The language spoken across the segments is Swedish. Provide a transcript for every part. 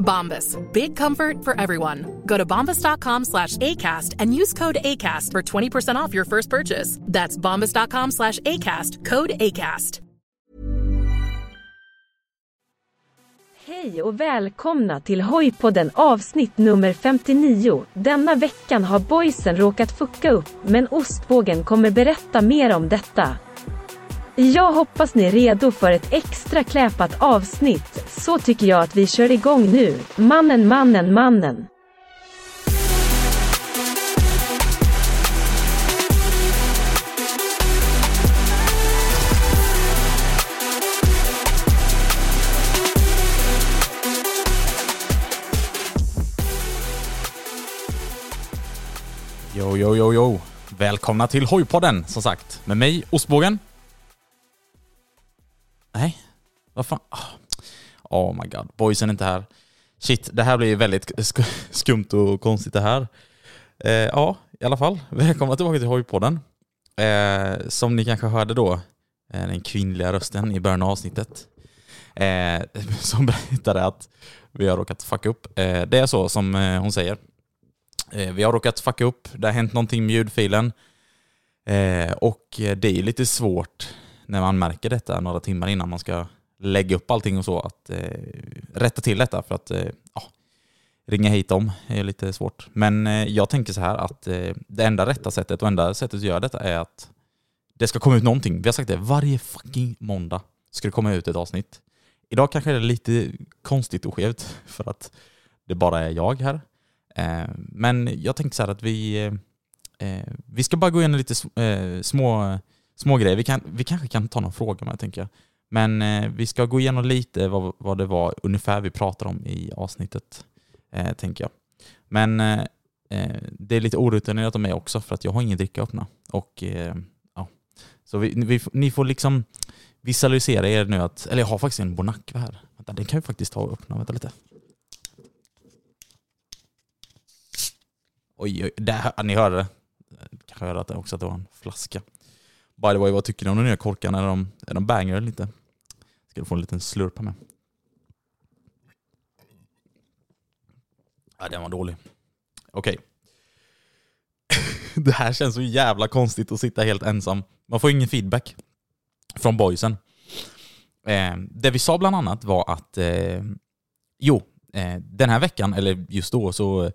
Bombas. Big comfort for everyone. Go to bombas.com slash ACAST and use code ACAST for 20% off your first purchase. That's bombas.com slash ACAST. Code ACAST. Hej och välkomna till Hojpodden avsnitt nummer 59. Denna veckan har boysen råkat fucka upp, men ostbågen kommer berätta mer om detta. Jag hoppas ni är redo för ett extra kläpat avsnitt, så tycker jag att vi kör igång nu. Mannen, mannen, mannen. Jo, jo, jo, jo. Välkomna till Hojpodden, som sagt. Med mig, Ostbågen. Nej, vad fan. Ah. Oh my god, boysen är inte här. Shit, det här blir väldigt sk- skumt och konstigt det här. Eh, ja, i alla fall. Välkomna tillbaka till Hojpodden. Eh, som ni kanske hörde då, eh, den kvinnliga rösten i början av avsnittet. Eh, som berättade att vi har råkat fucka upp. Eh, det är så som eh, hon säger. Eh, vi har råkat fucka upp, det har hänt någonting med ljudfilen. Eh, och det är lite svårt när man märker detta några timmar innan man ska lägga upp allting och så, att eh, rätta till detta för att eh, ja, ringa hit dem är lite svårt. Men eh, jag tänker så här att eh, det enda rätta sättet och enda sättet att göra detta är att det ska komma ut någonting. Vi har sagt det, varje fucking måndag ska det komma ut ett avsnitt. Idag kanske det är lite konstigt och skevt för att det bara är jag här. Eh, men jag tänker så här att vi, eh, eh vi ska bara gå igenom lite eh, små, små grejer. Vi, kan, vi kanske kan ta någon fråga med tänker jag. Men eh, vi ska gå igenom lite vad, vad det var ungefär vi pratade om i avsnittet, eh, tänker jag. Men eh, eh, det är lite orutinerat av mig också för att jag har ingen dricka öppna. Och, eh, ja. Så vi, vi, ni får liksom visualisera er nu att, eller jag har faktiskt en bonacva här. Vänta, den kan vi faktiskt ta och öppna, vänta lite. Oj, oj, där, ni hörde det. Kanske hörde att det också att det var en flaska. By the way, vad tycker ni om de nya korkarna? Är de, är de banger eller inte? Ska du få en liten slurpa med. Ja, den var dålig. Okej. det här känns så jävla konstigt att sitta helt ensam. Man får ingen feedback från boysen. Eh, det vi sa bland annat var att, eh, jo, eh, den här veckan, eller just då, så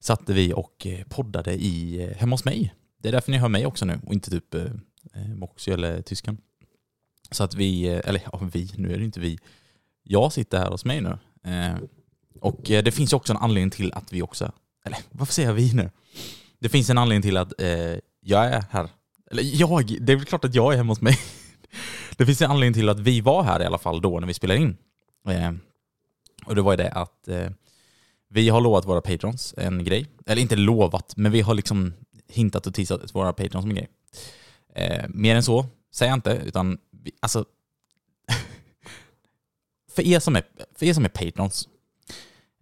satte vi och poddade i, eh, hemma hos mig. Det är därför ni hör mig också nu och inte typ eh, Eh, Moxie eller tysken. Så att vi, eh, eller ja vi, nu är det ju inte vi. Jag sitter här hos mig nu. Eh, och det finns ju också en anledning till att vi också, eller varför säger jag vi nu? Det finns en anledning till att jag är här. Eller jag, det är väl klart att jag är hemma hos mig. det finns en anledning till att vi var här i alla fall då när vi spelade in. Och det var ju det att vi har lovat våra patrons en grej. Eller inte lovat, men vi har liksom hintat och teasat våra patrons om en grej. Eh, mer än så säger jag inte, utan vi, alltså... för, er som är, för er som är patrons,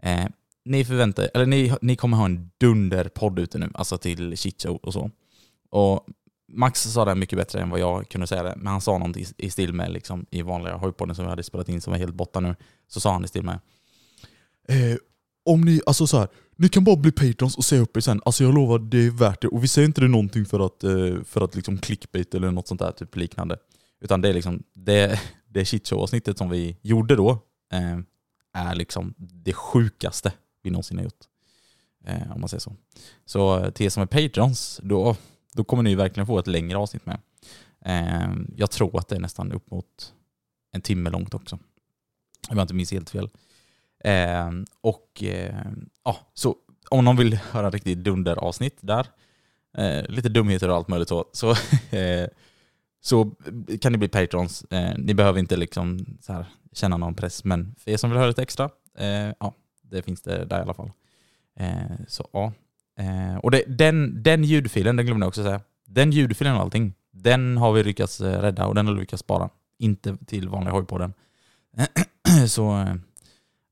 eh, ni förväntar eller ni, ni kommer ha en dunderpodd ute nu, alltså till shitshow och så. Och Max sa det mycket bättre än vad jag kunde säga det, men han sa någonting i, i stil med, liksom, i vanliga hojpodden som vi hade spelat in som var helt borta nu, så sa han i stil med eh, om ni, alltså så här, ni kan bara bli patrons och säga upp er sen. Alltså jag lovar, det är värt det. Och vi säger inte det någonting för att, eh, för att liksom clickbait eller något sånt där typ liknande. Utan det är liksom, det, det shitshow-avsnittet som vi gjorde då, eh, är liksom det sjukaste vi någonsin har gjort. Eh, om man säger så. Så eh, till er som är patrons, då, då kommer ni verkligen få ett längre avsnitt med. Eh, jag tror att det är nästan upp mot en timme långt också. Om jag inte minns helt fel. Eh, och eh, ja, så om någon vill höra riktigt dunderavsnitt där, eh, lite dumheter och allt möjligt så, så, eh, så kan ni bli patrons. Eh, ni behöver inte liksom så här, känna någon press, men för er som vill höra lite extra, eh, ja, det finns det där i alla fall. Eh, så ja. Eh, och det, den, den ljudfilen, den glömde jag också säga, den ljudfilen och allting, den har vi lyckats eh, rädda och den har vi lyckats spara. Inte till vanliga hojpodden. så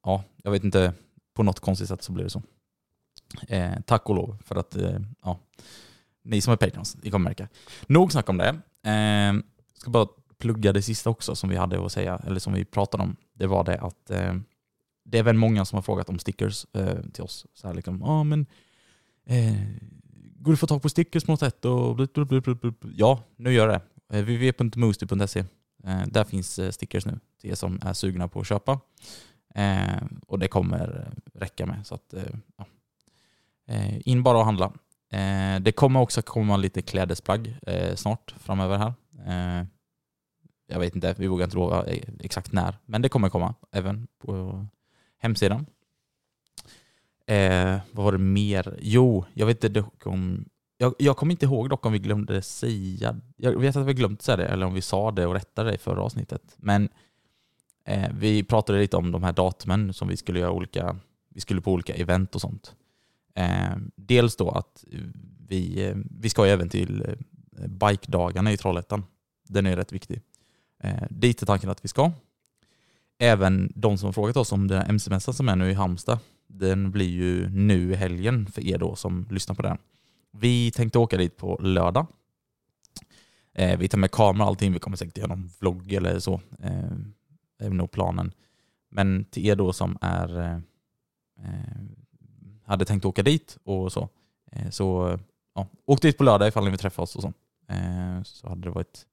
ja, jag vet inte, på något konstigt sätt så blir det så. Eh, tack och lov för att, eh, ja, ni som är Patreons, ni kommer märka. Nog snack om det. Eh, ska bara plugga det sista också som vi hade att säga, eller som vi pratade om. Det var det att eh, det är väl många som har frågat om stickers eh, till oss. Så här liksom, ah, men eh, går det att få tag på stickers på något sätt? Och ja, nu gör det. Eh, www.moosty.se. Eh, där finns eh, stickers nu till er som är sugna på att köpa. Eh, och det kommer räcka med. Så att, eh, ja. eh, in bara och handla. Eh, det kommer också komma lite klädesplagg eh, snart framöver här. Eh, jag vet inte, vi vågar inte lova eh, exakt när, men det kommer komma även på hemsidan. Eh, vad var det mer? Jo, jag vet inte om jag, jag kommer inte ihåg dock om vi glömde säga, jag vet att vi glömt säga det, eller om vi sa det och rättade det i förra avsnittet. Men Eh, vi pratade lite om de här datumen som vi skulle göra olika, vi skulle på olika event och sånt. Eh, dels då att vi, eh, vi ska ju även till eh, bike-dagarna i Trollhättan. Den är rätt viktig. Eh, dit är tanken att vi ska. Även de som har frågat oss om den här MC-mässan som är nu i Halmstad, den blir ju nu i helgen för er då som lyssnar på den. Vi tänkte åka dit på lördag. Eh, vi tar med kamera och allting, vi kommer säkert göra någon vlogg eller så. Eh, är nog planen. Men till er då som är, eh, eh, hade tänkt åka dit och så, eh, så ja, åk dit på lördag ifall ni vill träffa oss och så. Eh, så hade det varit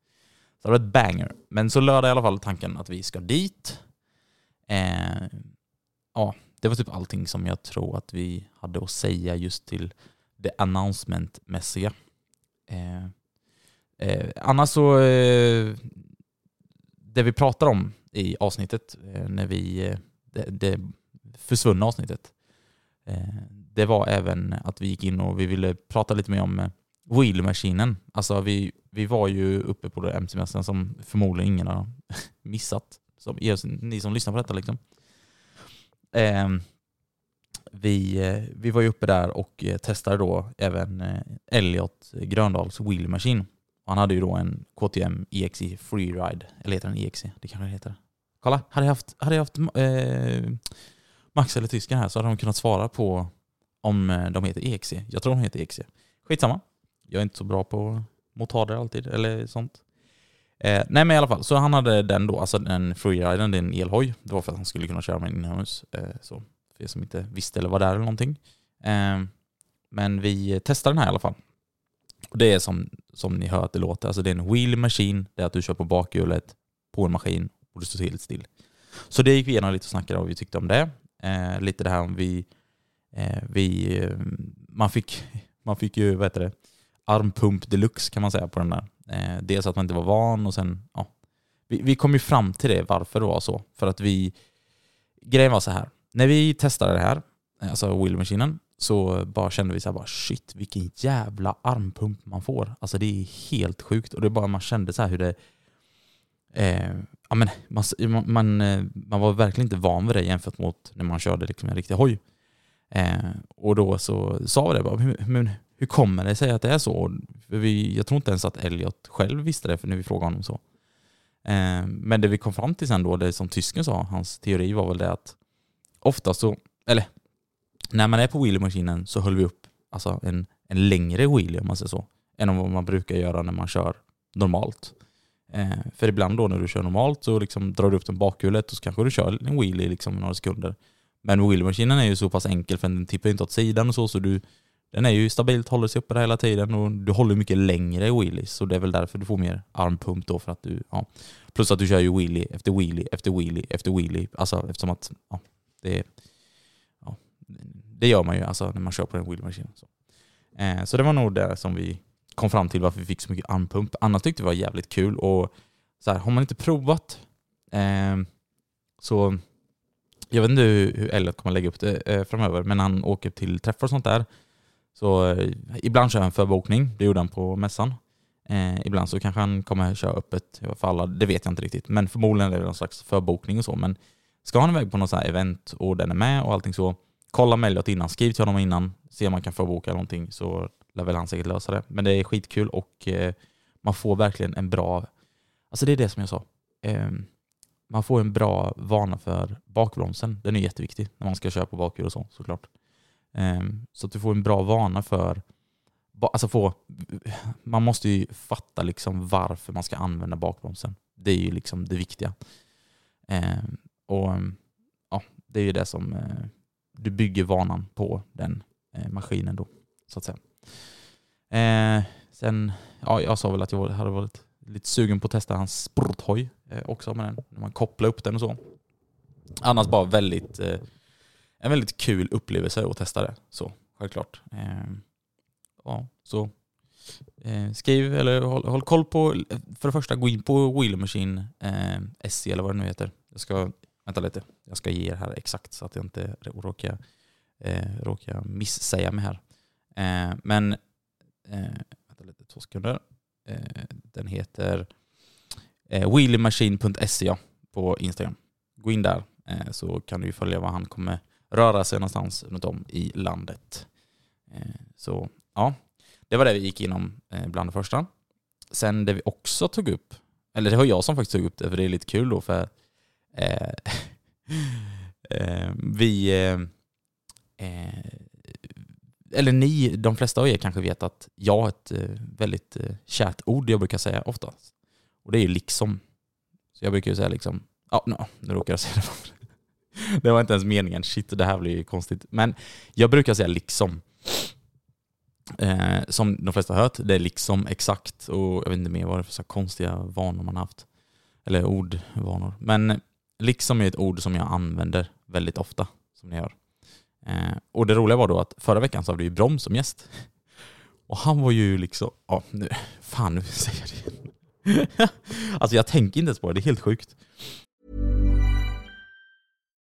så hade det varit banger. Men så lördag i alla fall tanken att vi ska dit. Eh, ja, det var typ allting som jag tror att vi hade att säga just till det announcement-mässiga. Eh, eh, annars så, eh, det vi pratar om i avsnittet, eh, när vi, eh, det, det försvunna avsnittet. Eh, det var även att vi gick in och vi ville prata lite mer om wheelmaskinen. Alltså vi, vi var ju uppe på MC-mässan som förmodligen ingen har missat. Som, ni som lyssnar på detta liksom. Ehm, vi, vi var ju uppe där och testade då även Elliot Gröndals Wheel han hade ju då en KTM EXE Freeride, eller heter den EXE? Det kanske den heter. Kolla, hade jag haft, hade jag haft eh, Max eller tysken här så hade de kunnat svara på om eh, de heter EXE. Jag tror de heter EXE. Skitsamma. Jag är inte så bra på motarder alltid, eller sånt. Eh, nej men i alla fall, så han hade den då, alltså den freeriden, det är en elhoj. Det var för att han skulle kunna köra med den inomhus. Eh, så för er som inte visste eller var där eller någonting. Eh, men vi testade den här i alla fall. Och det är som, som ni hör att det låter, alltså det är en wheel machine, det är att du kör på bakhjulet på en maskin och det står helt still. Så det gick vi igenom lite och snackade om vad vi tyckte om det. Eh, lite det här om vi, eh, vi eh, man, fick, man fick ju, vad heter det, armpump deluxe kan man säga på den där. Eh, dels att man inte var van och sen, ja. Vi, vi kom ju fram till det, varför det var så. För att vi, grejen var så här, när vi testade det här, alltså wheel-machinen, så bara kände vi så här bara shit vilken jävla armpump man får. Alltså det är helt sjukt och det bara man kände så här hur det eh, ja, men man, man, eh, man var verkligen inte van vid det jämfört mot när man körde liksom en riktig hoj. Eh, och då så sa vi det bara, men hur kommer det sig att det är så? Vi, jag tror inte ens att Elliot själv visste det för när vi frågade honom så. Eh, men det vi kom fram till sen då, det som tysken sa, hans teori var väl det att ofta så, eller när man är på wheelie-maskinen så höll vi upp alltså en, en längre wheelie om man säger så, än vad man brukar göra när man kör normalt. Eh, för ibland då när du kör normalt så liksom drar du upp den bakhjulet och så kanske du kör en wheelie liksom några sekunder. Men wheeliemaskinen är ju så pass enkel för den tippar inte åt sidan och så, så du, den är ju stabilt, håller sig uppe där hela tiden och du håller mycket längre i wheelies. Så det är väl därför du får mer armpump då för att du, ja. Plus att du kör ju wheelie efter wheelie efter wheelie efter wheelie. Alltså eftersom att, ja, det, är det gör man ju alltså när man kör på en wheeliemaskin. Så. Eh, så det var nog det som vi kom fram till varför vi fick så mycket armpump. Annars tyckte vi det var jävligt kul och så här, har man inte provat eh, så jag vet inte hur Elliot kommer lägga upp det eh, framöver, men han åker till träffar och sånt där. Så eh, ibland kör han förbokning, det gjorde han på mässan. Eh, ibland så kanske han kommer köra öppet för alla, det vet jag inte riktigt. Men förmodligen är det någon slags förbokning och så. Men ska han iväg på något så här event och den är med och allting så, kolla med Elliot innan, skriv till honom innan, se om man kan förboka någonting så lär väl han säkert lösa det. Men det är skitkul och eh, man får verkligen en bra, alltså det är det som jag sa. Eh, man får en bra vana för bakbromsen. Den är jätteviktig när man ska köra på bakhjul och så såklart. Ehm, så att du får en bra vana för, alltså få, man måste ju fatta liksom varför man ska använda bakbromsen. Det är ju liksom det viktiga. Ehm, och ja, det är ju det som eh, du bygger vanan på den eh, maskinen då, så att säga. Eh, sen, ja, jag sa väl att jag hade varit lite sugen på att testa hans sporthoj eh, också med den. När man kopplar upp den och så. Annars bara väldigt, eh, en väldigt kul upplevelse att testa det. Så, självklart. Eh, ja, så eh, skriv eller håll, håll, koll på, för det första gå in på Wheel Machine eh, SC eller vad det nu heter. Jag ska, vänta lite, jag ska ge er här exakt så att jag inte råkar, eh, råkar missäga mig här. Eh, men, eh, vänta lite, två sekunder. Eh, den heter eh, wheeliemachine.se på Instagram. Gå in där eh, så kan du följa var han kommer röra sig någonstans runt om i landet. Eh, så ja, det var det vi gick igenom eh, bland det första. Sen det vi också tog upp, eller det var jag som faktiskt tog upp det för det är lite kul då för Eh, eh, vi eh, eh, eller ni, de flesta av er kanske vet att jag har ett väldigt kärt ord jag brukar säga oftast. Och det är ju liksom. Så jag brukar ju säga liksom, ja no, nu råkar jag säga det. det var inte ens meningen, shit det här blir ju konstigt. Men jag brukar säga liksom. Eh, som de flesta har hört, det är liksom exakt och jag vet inte mer vad det är för så konstiga vanor man har haft. Eller ordvanor. Men liksom är ett ord som jag använder väldigt ofta, som ni hör. Eh, och det roliga var då att förra veckan så hade vi ju Broms som gäst. Och han var ju liksom, ja nu, fan nu säger jag det igen. alltså jag tänker inte ens på det, det är helt sjukt.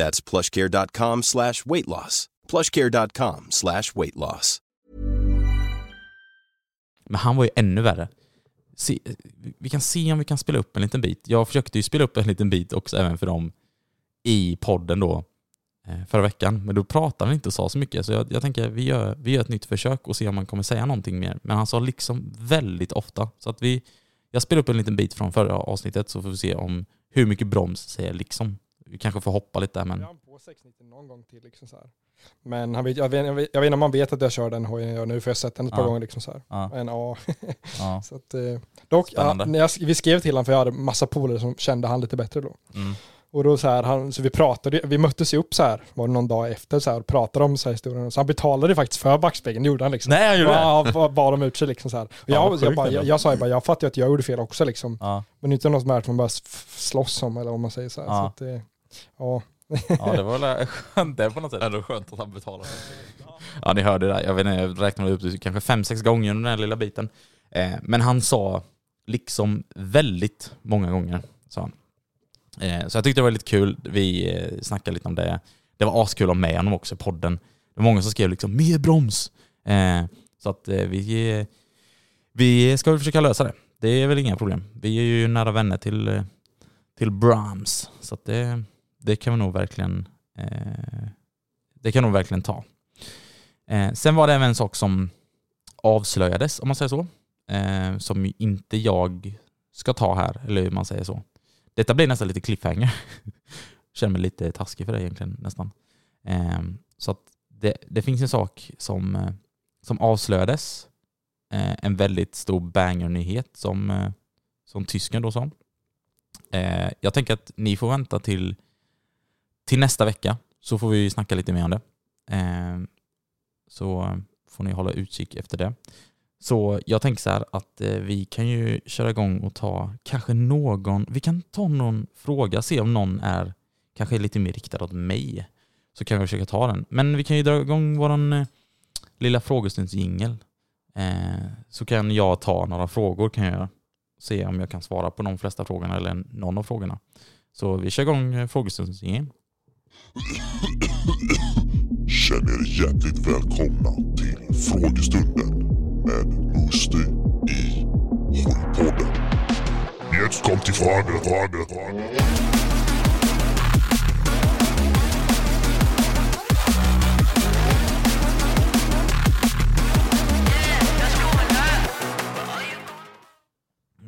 That's plushcare.com slash weight loss. plushcare.com slash weight loss. Men han var ju ännu värre. se, vi kan se om vi kan spela upp en liten bit. Jag försökte ju spela upp en liten bit också även för dem i podden då eh, förra veckan. Men då pratade han inte och sa så mycket. Så jag, jag tänker vi gör, vi gör ett nytt försök och ser om han kommer säga någonting mer. Men han sa liksom väldigt ofta. Så att vi, jag spelar upp en liten bit från förra avsnittet så får vi se om hur mycket broms säger liksom. Vi kanske får hoppa lite där men... Han på 690 någon gång till liksom så här. Men han vet, jag, vet, jag, vet, jag vet inte om man vet att jag kör den hojen jag gör nu för jag har sett den ett par gånger liksom så här. Ja. Men ja. Ja. så att, eh, dock, ja, när jag, vi skrev till honom för jag hade massa polare som kände han lite bättre då. Mm. Och då så här, han, så vi pratade, vi möttes ju upp så här, var det någon dag efter så här, och pratade om så här historien. Så han betalade faktiskt för backspegeln, det gjorde han liksom. Nej, han gjorde det? Ja, bad- dem ut sig liksom så här. Och Ja, jag, jag, bara, jag, jag sa ju bara, jag fattar ju att jag gjorde fel också liksom. Ja. Men inte något som att man bara slåss om eller vad man säger så här. Ja. Så att det, ja. Ja det var väl skönt det på något sätt. Ändå skönt att han betalar. Ja ni hörde det där, jag vet inte, jag räknade upp det kanske fem sex gånger under den här lilla biten. Eh, men han sa liksom väldigt många gånger, sa han. Eh, så jag tyckte det var lite kul, vi eh, snackade lite om det. Det var askul att ha med honom också i podden. Det var många som skrev liksom mer broms. Eh, så att eh, vi, eh, vi ska väl försöka lösa det. Det är väl inga problem. Vi är ju nära vänner till, eh, till Brahms. Så att det, det kan vi nog verkligen eh, det kan nog verkligen ta. Eh, sen var det även en sak som avslöjades, om man säger så, eh, som inte jag ska ta här, eller hur man säger så. Detta blir nästan lite cliffhanger. Känner mig lite taskig för det egentligen nästan. Eh, så att det, det finns en sak som, eh, som avslöjades, eh, en väldigt stor banger-nyhet som, eh, som tysken då sa. Eh, jag tänker att ni får vänta till, till nästa vecka så får vi snacka lite mer om det. Eh, så får ni hålla utkik efter det. Så jag tänker så här att eh, vi kan ju köra igång och ta kanske någon, vi kan ta någon fråga, se om någon är kanske lite mer riktad åt mig. Så kan vi försöka ta den. Men vi kan ju dra igång våran eh, lilla frågestundsjingel. Eh, så kan jag ta några frågor kan jag göra. Se om jag kan svara på de flesta frågorna eller någon av frågorna. Så vi kör igång eh, frågestundsjingeln. Känn er hjärtligt välkomna till frågestunden med Musti i Hojpodden. Jetzt kommt die Frage, Frage, Frage.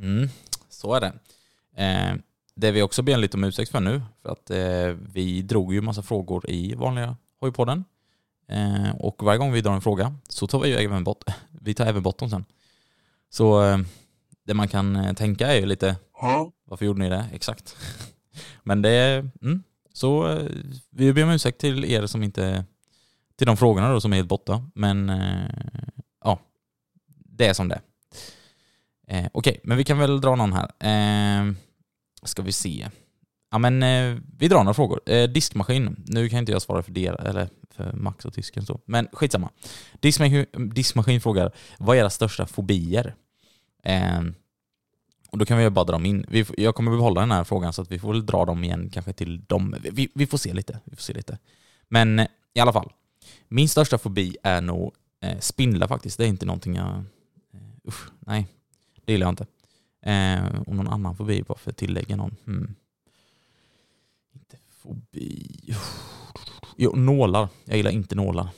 Mm, så är det. Eh, det vi också ber lite om ursäkt för nu, för att eh, vi drog ju massa frågor i vanliga Hojpodden. Eh, och varje gång vi drar en fråga så tar vi ju även bort, vi tar även bort dem sen. Så eh, det man kan eh, tänka är ju lite, varför gjorde ni det? Exakt. Men det, mm, så eh, vi ber om ursäkt till er som inte, till de frågorna då som är helt borta. Men eh, ja, det är som det. Eh, Okej, men vi kan väl dra någon här. Ska vi se. Ja men eh, vi drar några frågor. Eh, diskmaskin. Nu kan inte jag svara för det, eller för Max och tysken så. Men skitsamma. Diskmaskin, diskmaskin frågar, vad är era största fobier? Eh, och då kan vi bara dra dem in. Vi, jag kommer behålla den här frågan så att vi får väl dra dem igen kanske till dem. Vi, vi får se lite. Vi får se lite. Men eh, i alla fall. Min största fobi är nog eh, spindlar faktiskt. Det är inte någonting jag... Eh, usch, nej. Det gillar jag inte. Eh, och någon annan fobi bara för att tillägga någon. Hmm. Inte fobi. Jo, nålar. Jag gillar inte nålar.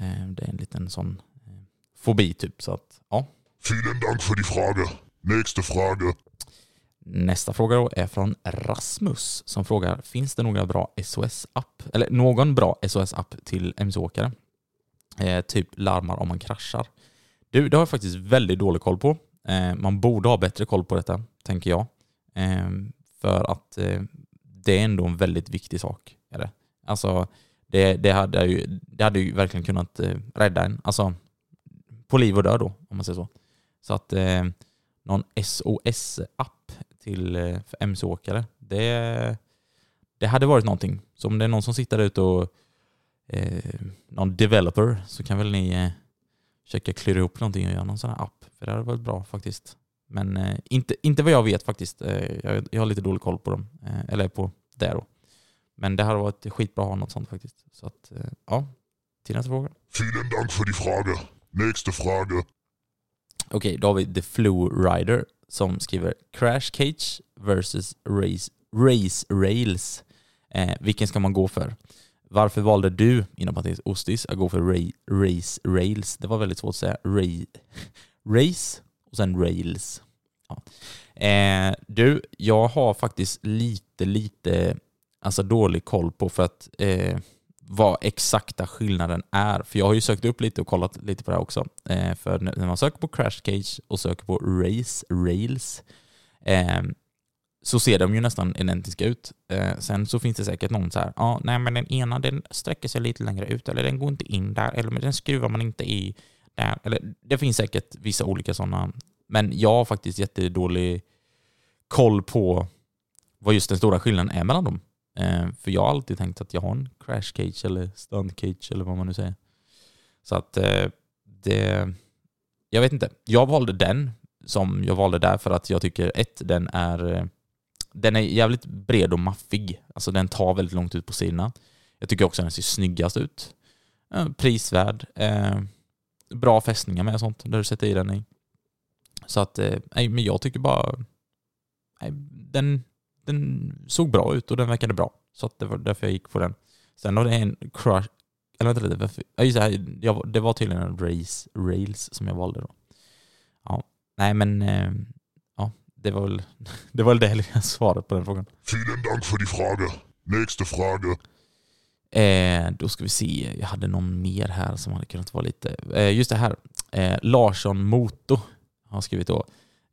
Eh, det är en liten sån eh, fobi typ. Så att, ja. Vielen Dank für die Frage. Nächste Frage. Nästa fråga då är från Rasmus som frågar, finns det några bra SOS-app, eller någon bra SOS-app till MC-åkare? Eh, typ larmar om man kraschar. Du, det har jag faktiskt väldigt dålig koll på. Eh, man borde ha bättre koll på detta, tänker jag. Eh, för att eh, det är ändå en väldigt viktig sak. Är det? Alltså, det, det, hade ju, det hade ju verkligen kunnat eh, rädda en. Alltså, på liv och död då, om man säger så. Så att eh, någon SOS-app till eh, för MC-åkare, det, det hade varit någonting. Så om det är någon som sitter där ute och eh, någon developer så kan väl ni eh, försöka klura ihop någonting och göra någon sån här app. För det hade varit bra faktiskt. Men eh, inte, inte vad jag vet faktiskt. Eh, jag, jag har lite dålig koll på dem. Eh, eller på det då. Men det hade varit skitbra att ha något sånt faktiskt. Så att, eh, ja. Till nästa fråga. Vielen Dank für die Frage. Nächste Frage. Okej, då har vi The Flu Rider som skriver Crash Cage versus Race, race Rails. Eh, vilken ska man gå för? Varför valde du, inom parentes Ostis, att gå för ra- Race Rails? Det var väldigt svårt att säga. Ra- race och sen Rails. Ja. Eh, du, jag har faktiskt lite, lite alltså dålig koll på för att eh, vad exakta skillnaden är. För jag har ju sökt upp lite och kollat lite på det här också. Eh, för när man söker på Crash Cage och söker på Race Rails eh, så ser de ju nästan identiska ut. Eh, sen så finns det säkert någon så här, ja, nej men den ena den sträcker sig lite längre ut, eller den går inte in där, eller men den skruvar man inte i där. Eller, det finns säkert vissa olika sådana, men jag har faktiskt jättedålig koll på vad just den stora skillnaden är mellan dem. Eh, för jag har alltid tänkt att jag har en crash cage eller stunt cage eller vad man nu säger. Så att eh, det... Jag vet inte. Jag valde den som jag valde där för att jag tycker ett, den är eh, den är jävligt bred och maffig. Alltså den tar väldigt långt ut på sidorna. Jag tycker också den ser snyggast ut. Eh, prisvärd. Eh, bra fästningar med och sånt där du sätter i den i. Så att, eh, nej, men jag tycker bara... Nej, den, den såg bra ut och den verkade bra. Så att det var därför jag gick på den. Sen har det en crush... Eller vänta lite, varför, ja, just det, här, jag, det var tydligen en race, rails som jag valde då. Ja, nej men... Eh, Det var väl det, var väl det svarade på den frågan. Vielen Dank für die Frage. Nächste Frage. Eh, då ska vi se, jag hade någon mer här som hade kunnat vara lite... Eh, just det här, eh, Larsson Moto har skrivit då.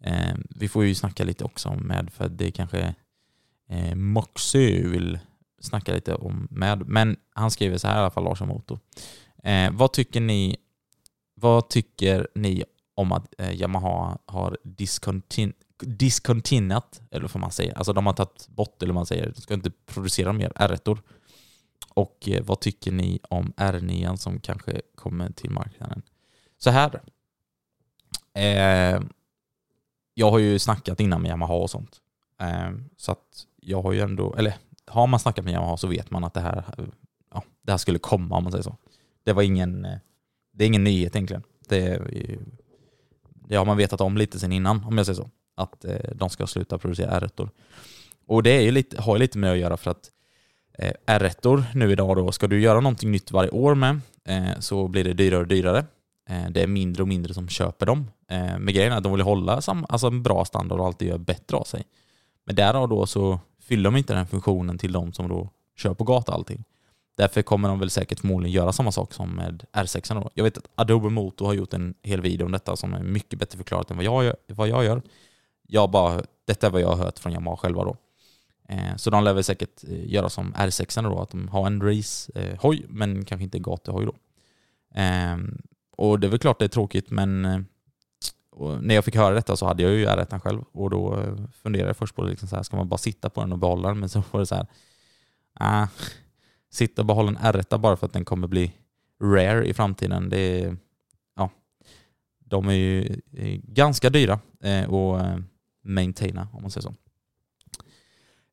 Eh, vi får ju snacka lite också om med, för det kanske eh, Moxö vill snacka lite om med. Men han skriver så här i alla fall, Larsson Moto. Eh, vad tycker ni vad tycker ni om att eh, Yamaha har discontin discontinuat, eller vad man säger. Alltså de har tagit bort, eller vad man säger, de ska inte producera mer R1-or. Och eh, vad tycker ni om R9 som kanske kommer till marknaden? Så här. Eh, jag har ju snackat innan med Yamaha och sånt. Eh, så att jag har ju ändå, eller har man snackat med Yamaha så vet man att det här, ja, det här skulle komma om man säger så. Det var ingen, eh, det är ingen nyhet egentligen. Det, det har man vetat om lite sen innan om jag säger så. Att eh, de ska sluta producera R1. Och det är ju lite, har ju lite med att göra för att eh, R1 nu idag då, ska du göra någonting nytt varje år med eh, så blir det dyrare och dyrare. Eh, det är mindre och mindre som köper dem. Eh, men grejen är att de vill hålla sam, alltså en bra standard och alltid göra bättre av sig. Men därav då så fyller de inte den funktionen till de som då kör på gata allting. Därför kommer de väl säkert förmodligen göra samma sak som med R6. Då. Jag vet att Adobe Moto har gjort en hel video om detta som är mycket bättre förklarat än vad jag gör. Vad jag gör. Jag bara, detta är vad jag har hört från Yamaha själva då. Eh, så de lär väl säkert eh, göra som R6 då, att de har en race-hoj, eh, men kanske inte gatuhoj då. Ehm, och det är väl klart det är tråkigt, men eh, när jag fick höra detta så hade jag ju R1 själv och då eh, funderade jag först på liksom så här, ska man bara sitta på den och behålla den? Men så var det så här, ah, sitta och behålla en R1 bara för att den kommer bli rare i framtiden. Det är, ja, de är ju ganska dyra och maintaina om man säger så.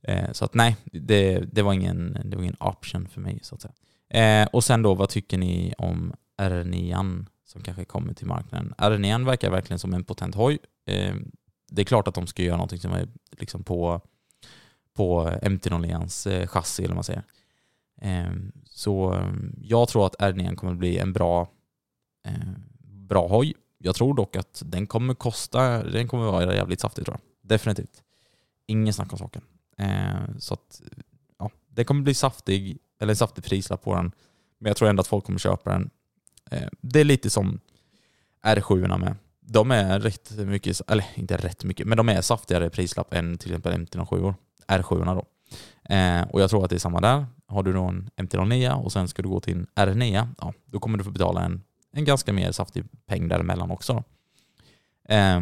Eh, så att nej, det, det, var ingen, det var ingen option för mig så att säga. Eh, och sen då, vad tycker ni om R9 som kanske kommer till marknaden? R9 verkar verkligen som en potent hoj. Eh, det är klart att de ska göra någonting som är liksom på, på MT-01s eh, chassi eller vad man säger. Eh, så eh, jag tror att R9 kommer bli en bra, bra hoj. Jag tror dock att den kommer kosta, den kommer vara jävligt saftig tror jag. Definitivt. Ingen snack om saken. Eh, så att, ja, det kommer bli saftig, eller en saftig prislapp på den. Men jag tror ändå att folk kommer köpa den. Eh, det är lite som R7 med. De är rätt mycket, eller inte rätt mycket, men de är saftigare i prislapp än till exempel MT-07 R7 då. Eh, och jag tror att det är samma där. Har du då en MT-09 och sen ska du gå till en R9, ja, då kommer du få betala en, en ganska mer saftig peng däremellan också. Eh,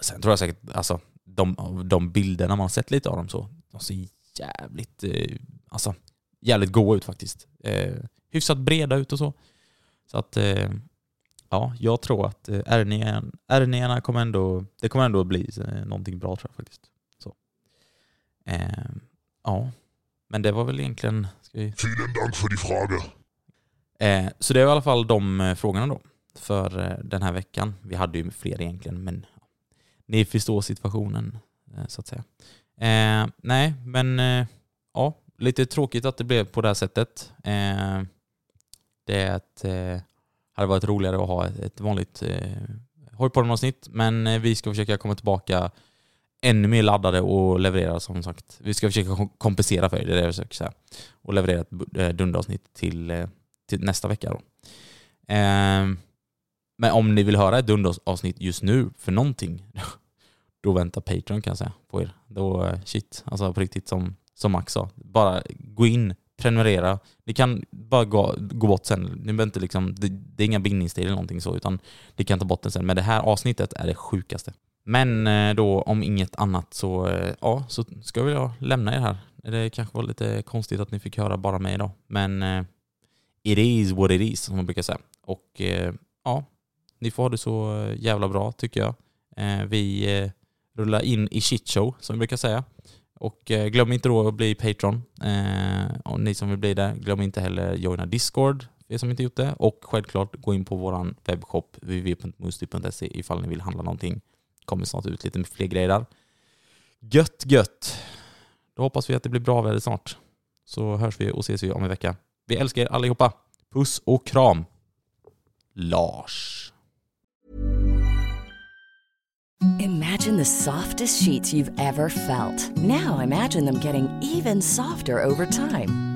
sen tror jag säkert, alltså de, de bilderna man sett lite av dem så, de ser jävligt, eh, alltså, jävligt goa ut faktiskt. Eh, hyfsat breda ut och så. Så att, eh, ja, jag tror att eh, R9, kommer ändå, det kommer ändå bli eh, någonting bra tror jag faktiskt. Så. Eh, ja, men det var väl egentligen... Ska vi... Vielen Dank för die Frage. Eh, så det är i alla fall de eh, frågorna då för eh, den här veckan. Vi hade ju fler egentligen, men ni förstår situationen eh, så att säga. Eh, nej, men eh, ja, lite tråkigt att det blev på det här sättet. Eh, det eh, hade varit roligare att ha ett, ett vanligt eh, hojpodden-avsnitt, men eh, vi ska försöka komma tillbaka ännu mer laddade och leverera som sagt. Vi ska försöka kompensera för det, det är det jag försöker säga. Och leverera ett eh, dunderavsnitt till, till nästa vecka då. Ehm, men om ni vill höra ett dunderavsnitt just nu för någonting, då väntar Patreon kan jag säga på er. Då, eh, shit, alltså på riktigt som, som Max sa. Bara gå in, prenumerera. Ni kan bara gå, gå bort sen. Ni behöver inte liksom, det, det är inga bindningstider eller någonting så, utan ni kan ta bort den sen. Men det här avsnittet är det sjukaste. Men eh, då om inget annat så, eh, ja, så ska jag lämna er här. Det kanske var lite konstigt att ni fick höra bara mig idag, men it is what it is som man brukar säga. Och eh, ja, ni får ha det så jävla bra tycker jag. Eh, vi eh, rullar in i shitshow som vi brukar säga. Och eh, glöm inte då att bli Patreon. Eh, och ni som vill bli det, glöm inte heller joina Discord för er som inte gjort det. Och självklart gå in på vår webbshop www.musti.se ifall ni vill handla någonting. kommer snart ut lite fler grejer där. Gött gött! Då hoppas vi att det blir bra väder snart. Så hörs vi och ses vi om en vecka. Vi älskar er allihopa. Puss och kram! Lars. Imagine the softest sheets you've ever felt. Now imagine them getting even softer over time.